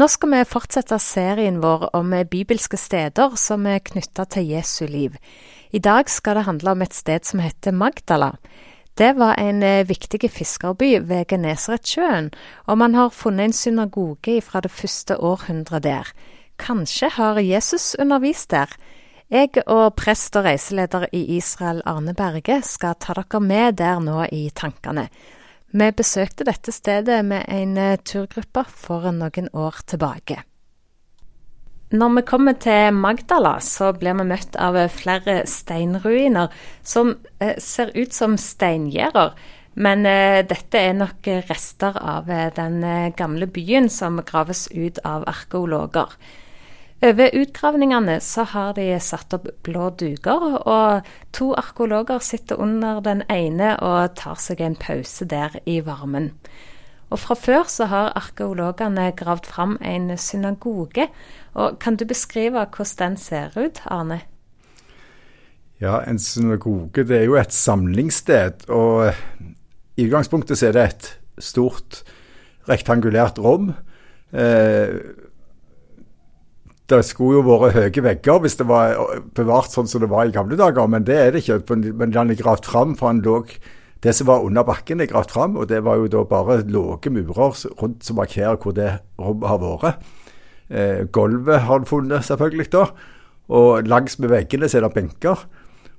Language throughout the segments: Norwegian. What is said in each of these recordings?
Nå skal vi fortsette serien vår om bibelske steder som er knytta til Jesu liv. I dag skal det handle om et sted som heter Magdala. Det var en eh, viktig fiskerby ved Genesaretsjøen, og man har funnet en synagoge fra det første århundret der. Kanskje har Jesus undervist der? Jeg og prest og reiseleder i Israel, Arne Berge, skal ta dere med der nå i tankene. Vi besøkte dette stedet med en eh, turgruppe for noen år tilbake. Når vi kommer til Magdala, så blir vi møtt av flere steinruiner som eh, ser ut som steingjerder. Men eh, dette er nok rester av den gamle byen som graves ut av arkeologer. Over utgravningene så har de satt opp blå duker, og to arkeologer sitter under den ene og tar seg en pause der i varmen. Og Fra før så har arkeologene gravd fram en synagoge. og Kan du beskrive hvordan den ser ut, Arne? Ja, En synagoge det er jo et samlingssted. og I utgangspunktet så er det et stort rektangulært rom. Eh, det skulle jo vært høye vegger hvis det var bevart sånn som det var i gamle dager, men det er det ikke. Men den er gravd fram, for han lå Det som var under bakken, er gravd fram, og det var jo da bare lave murer rundt som markerer hvor det rommet har vært. Eh, gulvet har han funnet, selvfølgelig, da. Og langs med veggene så er det benker.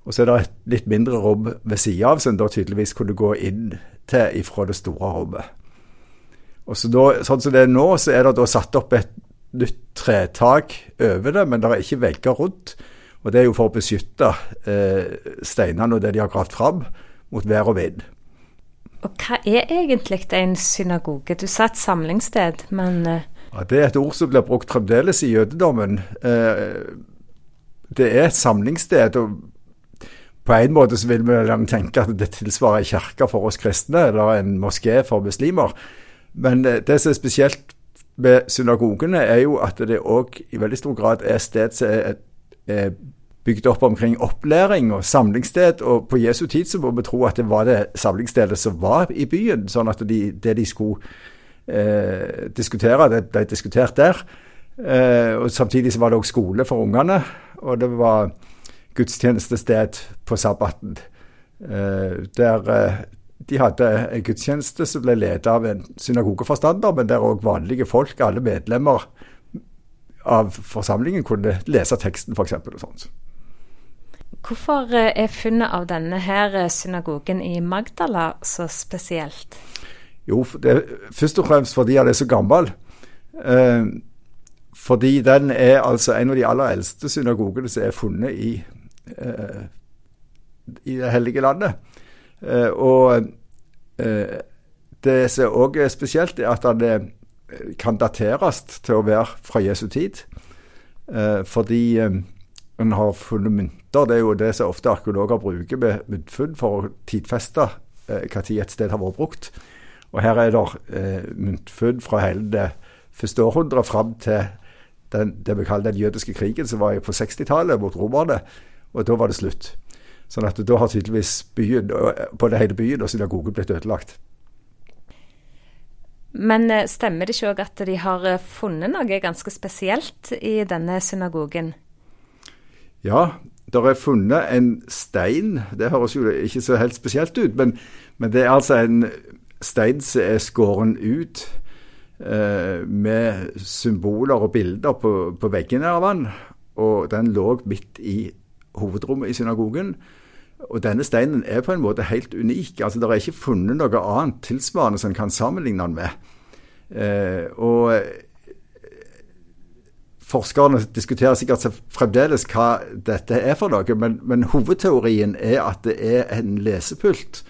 Og så er det et litt mindre rom ved sida av, som da tydeligvis kunne gå inn til ifra det store rommet. Og så da, Sånn som det er nå, så er det da satt opp et nytt tretak over det, men det er ikke vegger rundt. Og Det er jo for å beskytte eh, steinene og det de har gravd fram, mot vær og vind. Og Hva er egentlig en synagoge? Du sa et samlingssted, men eh... ja, Det er et ord som blir brukt fremdeles i jødedommen. Eh, det er et samlingssted. og På en måte så vil vi tenke at det tilsvarer en kirke for oss kristne, eller en moské for muslimer. Men eh, det som er spesielt med synagogene, er jo at det òg i veldig stor grad er sted som er, er bygd opp omkring opplæring og samlingssted. Og på Jesu tid så må vi tro at det var det samlingsstedet som var i byen. Sånn at de, det de skulle eh, diskutere, det ble diskutert der. Eh, og Samtidig så var det òg skole for ungene. Og det var gudstjenestested på sabbaten. Eh, der eh, de hadde en gudstjeneste som ble ledet av en synagogeforstander, men der òg vanlige folk, alle medlemmer av forsamlingen, kunne lese teksten f.eks. og sånt. Hvorfor eh, er funnet av denne her eh, synagogen i Magdala så spesielt? Jo, det er først og fremst fordi den er så gammel. Eh, fordi den er altså en av de aller eldste synagogene som er funnet i, eh, i det hellige landet. Eh, og det som òg er spesielt, er at den eh, kan dateres til å være fra Jesu tid. fordi en har funnet mynter. Det er jo det som ofte arkeologer bruker med myntfunn for å tidfeste hva tid et sted har vært brukt. Og her er det eh, myntfunn fra hele det første århundret fram til den, det vi kaller den jødiske krigen, som var på 60-tallet mot romerne. Og da var det slutt. Sånn at da har tydeligvis byen, det hele byen og synagogen blitt ødelagt. Men eh, stemmer det ikke òg at de har eh, funnet noe ganske spesielt i denne synagogen? Ja, det er funnet en stein. Det høres jo ikke så helt spesielt ut, men, men det er altså en stein som er skåren ut eh, med symboler og bilder på, på veggene av den. Og den lå midt i hovedrommet i synagogen. Og denne steinen er på en måte helt unik. Altså, Det er ikke funnet noe annet tilsvarende som en kan sammenligne den med. Eh, og Forskerne diskuterer sikkert fremdeles hva dette er for noe, men, men, hovedteorien er at det er en lesepult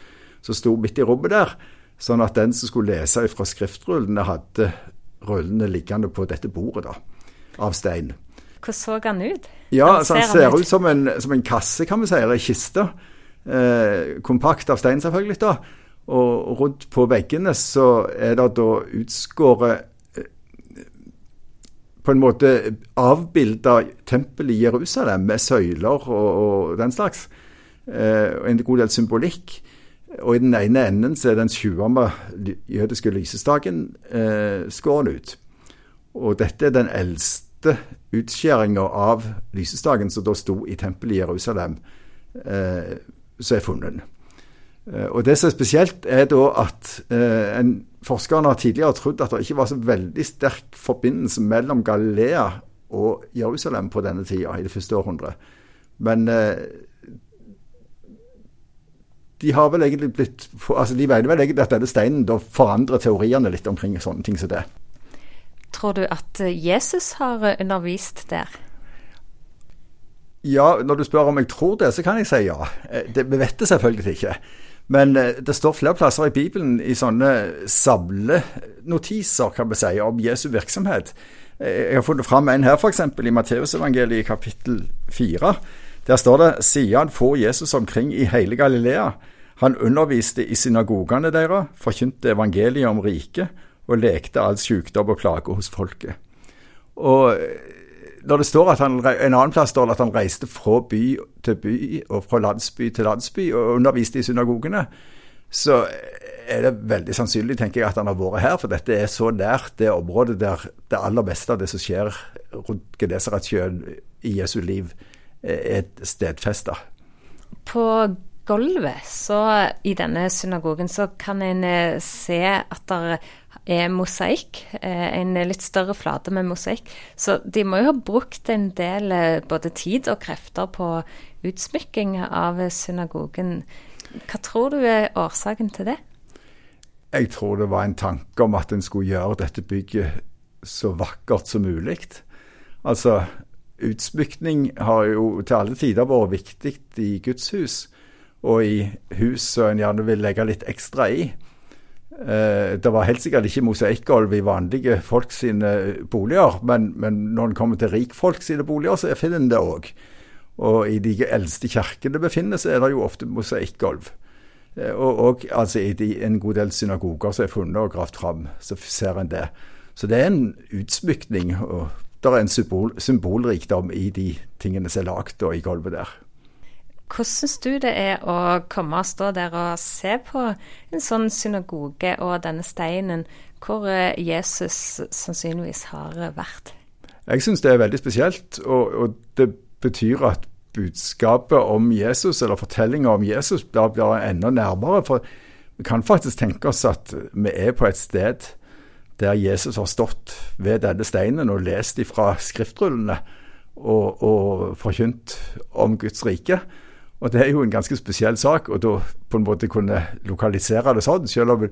som sto midt i rommet der. Sånn at den som skulle lese fra skriftrullene, hadde rullene liggende på dette bordet da, av stein. Hvordan så han ut? Ja, så Han ser, han ut som en, som en, kasse, kan vi si, eller ei kiste. Eh, kompakt av stein, selvfølgelig. da. Og rundt på veggene så er det da utskåret eh, på en måte avbilda tempel i Jerusalem med søyler og, og den slags. Eh, og en god del symbolikk. Og i den ene enden så er den 20. jødiske lysestaken eh, skåren ut. Og dette er den eldste utskjæringa av lysestaken som da sto i tempelet i Jerusalem, eh, som er funnet. Eh, og Det som er spesielt, er da at eh, en forskerne har tidligere trodd at det ikke var så veldig sterk forbindelse mellom Galilea og Jerusalem på denne tida, i det første århundret. Men eh, de har vel egentlig blitt altså De mener vel egentlig at denne steinen da forandrer teoriene litt omkring sånne ting som det. Tror du at Jesus har undervist der? Ja, når du spør om jeg tror det, så kan jeg si ja. Det, vi vet det selvfølgelig ikke. Men eh, det står flere plasser i Bibelen i sånne samlenotiser kan vi si, om Jesu virksomhet. Eh, jeg har funnet fram en her, f.eks. i Matteusevangeliet kapittel 4. Der står det siden får Jesus omkring i hele Galilea. Han underviste i synagogene deres, forkynte evangeliet om riket og lekte all sykdom og plage hos folket. Og når det står at han, En annen plass står det at han reiste fra by til by og fra landsby til landsby og underviste i synagogene. Så er det veldig sannsynlig tenker jeg, at han har vært her, for dette er så nært det området der det aller meste av det som skjer rundt Genesaretsjøen i Jesu liv, er stedfesta. På gulvet så, i denne synagogen så kan en eh, se at det er mosaikk. Eh, en litt større flate med mosaikk. Så de må jo ha brukt en del eh, både tid og krefter på utsmykking av synagogen. Hva tror du er årsaken til det? Jeg tror det var en tanke om at en skulle gjøre dette bygget så vakkert som mulig. Altså, utsmykning har jo til alle tider vært viktig i Guds hus, og i hus som en gjerne vil legge litt ekstra i. Eh, det var helt sikkert ikke mosaikkgulv i vanlige folk sine boliger, men, men når en kommer til rikfolk sine boliger, så finner en det òg. Og i de eldste kirkene befinner seg, er det jo ofte mosaikkgulv. Eh, og, og altså i de, en god del synagoger som er funnet og gravd fram, så ser en det. Så det er en utsmykning, og det er en symbol, symbolrikdom i de tingene som er lagd i gulvet der. Hvordan syns du det er å komme og stå der og se på en sånn synagoge og denne steinen, hvor eh, Jesus sannsynligvis har vært? Jeg syns det er veldig spesielt, og, og, det betyr at budskapet om Jesus, eller fortellinga om Jesus, blir, blir enda nærmere. For vi kan faktisk tenke oss at vi er på et sted der Jesus har stått ved denne steinen og lest ifra skriftrullene og, og forkynt om Guds rike. Og Det er jo en ganske spesiell sak, og da på en måte kunne lokalisere det sånn, selv om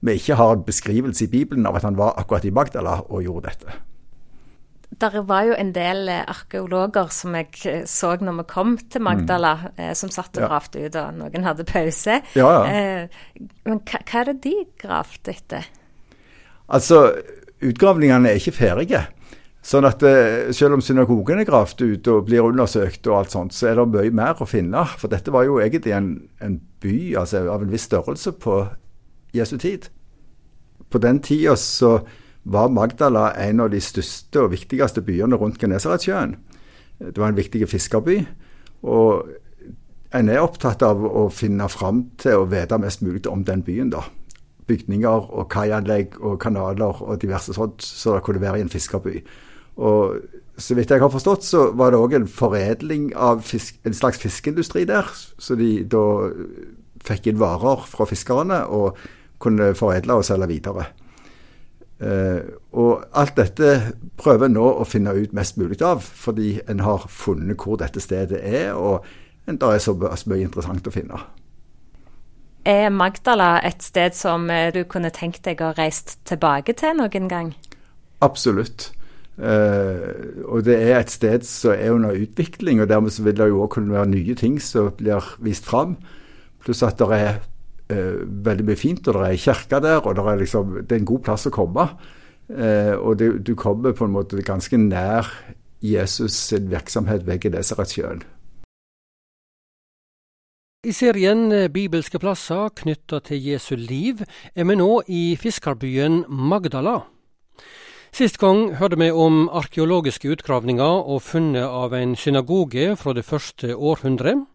vi ikke har en beskrivelse i Bibelen av at han var akkurat i Magdala og gjorde dette. Der var jo en del eh, arkeologer som jeg eh, så når vi kom til Magdala, mm. eh, som satt og gravde ut, og noen hadde pause. Ja, ja. Men hva, hva er det de gravde etter? Altså, utgravningene er ikke ferdige. Sånn at eh, selv om synagogen er gravd ut og blir undersøkt og alt sånt, så er det mye mer å finne. For dette var jo egentlig en, en by altså, av en viss størrelse på Jesu tid. På den tida så var Magdala en av de største og viktigste byene rundt Genesaretsjøen. Det var en viktig fiskerby. Og en er opptatt av å finne fram til å vite mest mulig om den byen, da. Bygninger og kaianlegg og kanaler og diverse sånt så det kunne være i en fiskerby. Og så vidt jeg har forstått, så var det òg en foredling av fisk, en slags fiskeindustri der. Så de da fikk inn varer fra fiskerne og kunne foredle og selge videre. Uh, og alt dette prøver nå å finne ut mest mulig av, fordi en har funnet hvor dette stedet er, og det er så, mye interessant å finne. Er Magdala et sted som eh, du kunne tenkt deg å reist tilbake til noen gang? Absolutt. Uh, og det er et sted som er under utvikling, og dermed vil det jo òg kunne være nye ting som blir vist fram. Pluss at det er uh, veldig mye fint, og det er kirke der, og det er, liksom, det er en god plass å komme. Uh, og det, du kommer på en måte ganske nær Jesus sin virksomhet ved Genesaretsjøen. I serien Bibelske plasser knytta til Jesu liv er vi nå i fiskerbyen Magdala. Sist gang hørte vi om arkeologiske utgravninger og funnet av en synagoge fra det første århundret.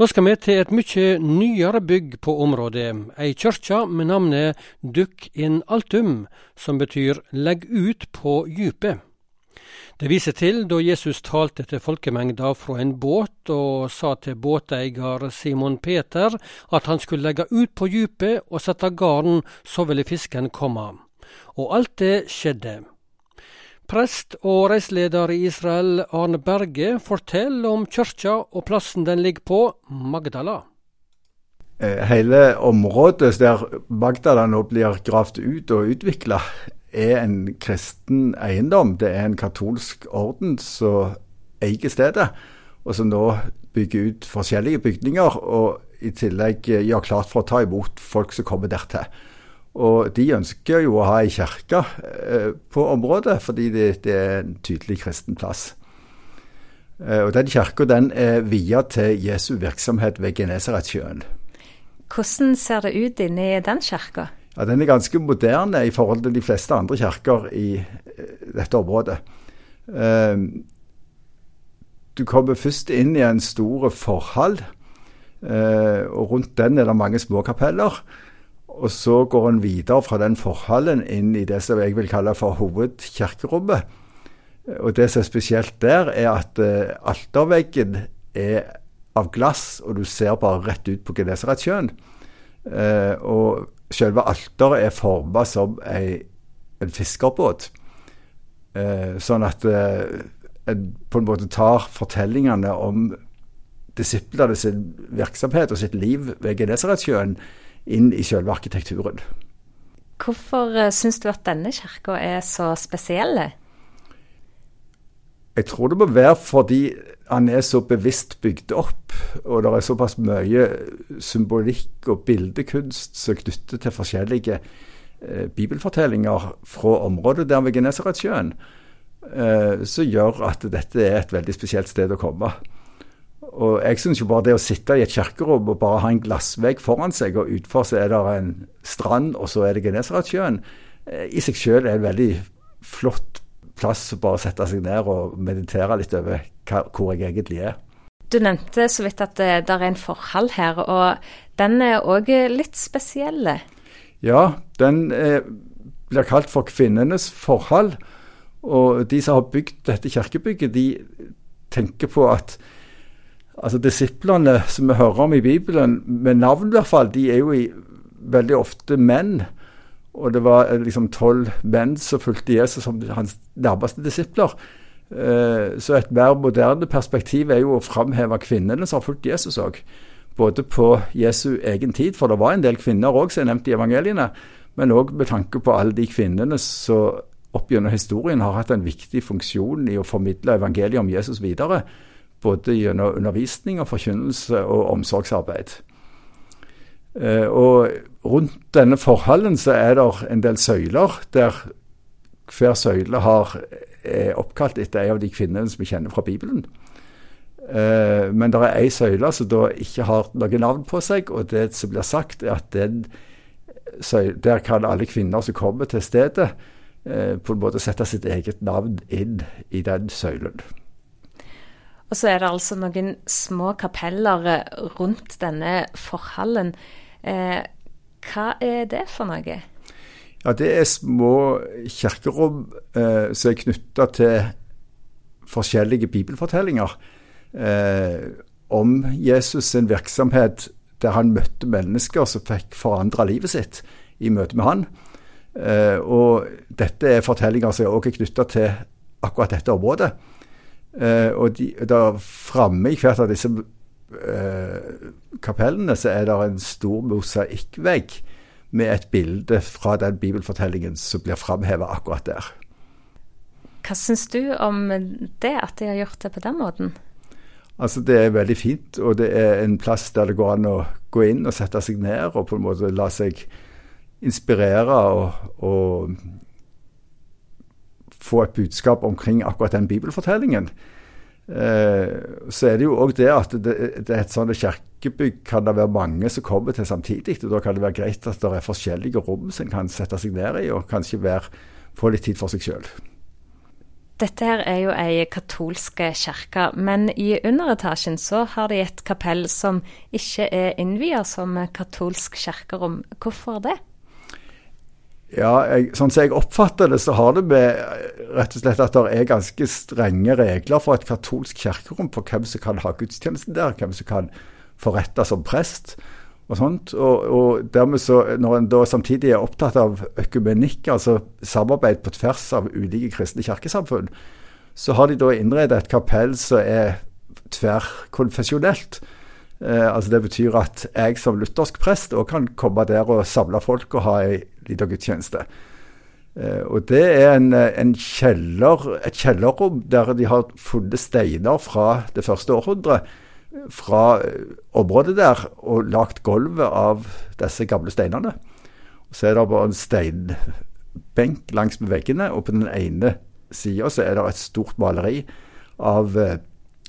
Nå skal vi til et mye nyere bygg på området, ei kirke med navnet Dukk in altum, som betyr legg ut på djupet. Det viser til da Jesus talte til folkemengda fra en båt og sa til båteier Simon Peter at han skulle legge ut på djupet og sette garden, så ville fisken komme. Og alt det skjedde. Prest og reiseleder i Israel, Arne Berge, forteller om kyrkja og plassen den ligger på, Magdala. Eh, hele området der Magdala nå blir gravd ut og utvikla, er en kristen eiendom. Det er en katolsk orden som eier stedet, og som nå bygger ut forskjellige bygninger. Og i tillegg gjør klart for å ta imot folk som kommer dertil. Og de ønsker jo å ha ei kirke eh, på området, fordi det, det, er en tydelig kristen plass. Eh, og Den kirka er via til Jesu virksomhet ved Genesaretsjøen. Hvordan ser det ut inni den kirka? Ja, Den er ganske moderne i forhold til de fleste andre kirker i eh, dette området. Du kommer først inn i en stor forhall, og rundt den er det mange småkapeller. Og så går en videre fra den forhallen inn i det som jeg vil kalle for hovedkirkerommet. Og det som er spesielt der, er at uh, alterveggen er av glass, og du ser bare rett ut på Genesaretsjøen. Uh, og selve alteret er forma som ei, en fiskerbåt. Uh, sånn at en på en måte tar fortellingene om disiplene sin virksomhet og sitt liv ved Genesaretsjøen inn i selve arkitekturen. Hvorfor uh, syns du at denne kirka er så spesiell? Jeg tror det må være fordi han er så bevisst bygd opp, og det er såpass mye symbolikk og bildekunst som knytter til forskjellige eh, bibelfortellinger fra området der ved Genesaretsjøen, eh, som gjør at dette er et veldig spesielt sted å komme. Og jeg syns jo bare det å sitte i et kirkerom og bare ha en glassvegg foran seg, og utfor så er det en strand, og så er det Genesaretsjøen, eh, i seg selv er en veldig flott plass å bare sette seg ned og meditere litt over hva, hvor jeg egentlig er. Du nevnte så vidt at det, det er en forhold her, og den er òg litt spesiell? Ja, den er, blir kalt for kvinnenes forhold. Og de som har bygd dette kirkebygget, de tenker på at Altså Disiplene som vi hører om i Bibelen, med navn i hvert fall, de er jo i, veldig ofte menn. Og det var eh, liksom tolv menn som fulgte Jesus som hans nærmeste disipler. Eh, så et mer moderne perspektiv er jo å framheve kvinnene som har fulgt Jesus òg. Både på Jesu egen tid, for det var en del kvinner òg som er nevnt i evangeliene, men òg med tanke på alle de kvinnene som opp gjennom historien har hatt en viktig funksjon i å formidle evangeliet om Jesus videre både gjennom undervisning og forkynnelse og omsorgsarbeid. Eh, og rundt denne forhallen så er det en del søyler, der hver søyle har, er oppkalt etter en av de kvinnene som vi kjenner fra Bibelen. Eh, men det er ei søyle som da ikke har noe navn på seg, og det som blir sagt, er at den, der kan alle kvinner som kommer til stedet, eh, på en måte sette sitt eget navn inn i den søylen. Og så er det altså noen små kapeller eh, rundt denne forhallen. Eh, hva er det for noe? Ja, Det er små kirkerom eh, som er knytta til forskjellige bibelfortellinger eh, om Jesus sin virksomhet der han møtte mennesker som fikk forandra livet sitt i møte med han. Eh, og dette er fortellinger som også er knytta til akkurat dette området. Uh, og de, der framme i hvert av disse uh, kapellene så er det en stor mosaikkvegg med et bilde fra den bibelfortellingen som blir framheva akkurat der. Hva syns du om det, at de har gjort det på den måten? Altså Det er veldig fint, og det er en plass der det går an å gå inn og sette seg ned og på en måte la seg inspirere og, og få et budskap omkring akkurat den bibelfortellingen. Eh, så er det jo òg det at det, er et sånt kirkebygg kan det være mange som kommer til samtidig. og Da kan det være greit at det er forskjellige rom som en kan sette seg ned i, og kanskje være, få litt tid for seg sjøl. Dette her er jo ei katolsk kirke, men i underetasjen så har de et kapell som ikke er innvia som katolsk kirkerom. Hvorfor det? Ja, jeg, sånn som jeg oppfatter det, så har det med rett og slett at det er ganske strenge regler for et katolsk kirkerom for hvem som kan ha gudstjeneste der, hvem som kan forrette som prest og sånt. Og, og dermed så, Når en da samtidig er opptatt av økumenikk, altså samarbeid på tvers av ulike kristne kirkesamfunn, så har de da innredet et kapell som er tverrkonfesjonelt. Eh, altså Det betyr at jeg som luthersk prest òg kan komme der og samle folk og ha ei lita gudstjeneste. Eh, og Det er en, en kjeller, et kjellerrom der de har funnet steiner fra det første århundret fra eh, området der og lagt gulvet av disse gamle steinene. Så er det bare en steinbenk langs med veggene, og på den ene sida er det et stort maleri av eh,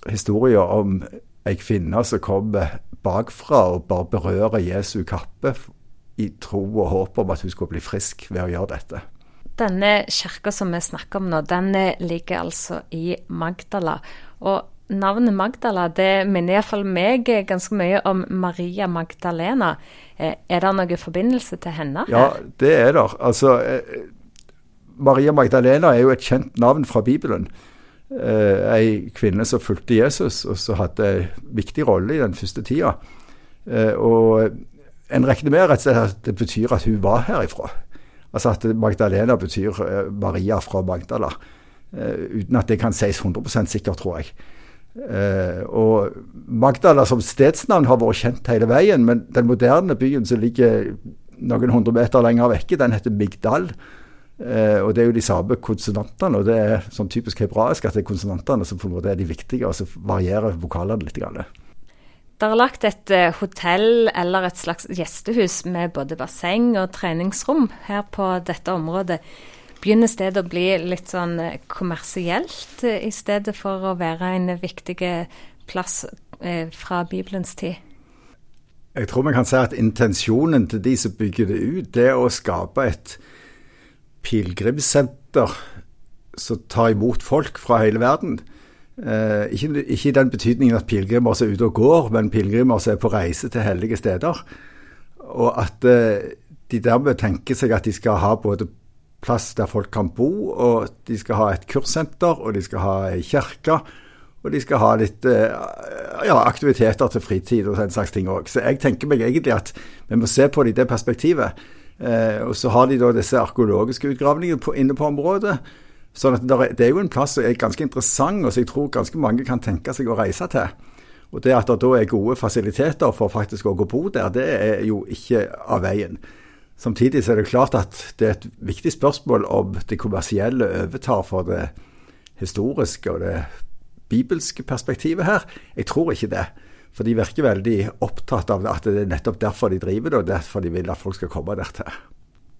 historier om ei kvinne som kommer bakfra og bare berører Jesu kappe i tro og håp om at hun skulle bli frisk ved å gjøre dette. Denne kirka som vi snakker om nå, den ligger altså i Magdala. Og navnet Magdala det minner iallfall meg ganske mye om Maria Magdalena. Eh, er det noen forbindelse til henne? Ja, det er det. Altså, eh, Maria Magdalena er jo et kjent navn fra Bibelen. Eh, ei kvinne som fulgte Jesus, og som hadde en viktig rolle i den første tida. Eh, og en regner med at det betyr at hun var herifra. Altså at Magdalena betyr eh, Maria fra Magdala. Eh, uten at det kan sies 100% sikkert, tror jeg. Eh, og Magdala som stedsnavn har vært kjent hele veien, men den moderne byen som ligger noen hundre meter lenger vekke, den heter Migdal. Uh, og det er jo de samme konsonantene, og det er sånn typisk hebraisk at det er konsonantene som på en måte er de viktige, og så varierer vokalene litt. Grann. Det er lagt et uh, hotell eller et slags gjestehus med både basseng og treningsrom her på dette området. Begynner stedet å bli litt sånn eh, kommersielt, eh, i stedet for å være en viktig plass eh, fra Bibelens tid? Jeg tror vi kan si at intensjonen til de som bygger det ut, det er å skape et pilegrimssenter som tar imot folk fra hele verden. Eh, ikke, ikke, i den betydningen at pilegrimer er ute og går, men pilegrimer er på reise til hellige steder. Og at eh, de dermed tenker seg at de skal ha både plass der folk kan bo, og de skal ha et kurssenter, og de skal ha ei kirke. Og de skal ha litt eh, ja, aktiviteter til fritid og den slags ting òg. Så jeg tenker meg egentlig at vi må se på det i det perspektivet. Eh, og så har de da disse arkeologiske utgravningene på, inne på området. Sånn at Det er jo en plass som er ganske interessant, og som jeg tror ganske mange kan tenke seg å reise til. Og det at det da er gode fasiliteter for faktisk å gå bo der, det er jo ikke av veien. Samtidig så er det klart at det er et viktig spørsmål om det kommersielle overtar for det historiske og det bibelske perspektivet her. Jeg tror ikke det. For de virker veldig opptatt av at det er nettopp derfor de driver det, og derfor de vil at folk skal komme dertil.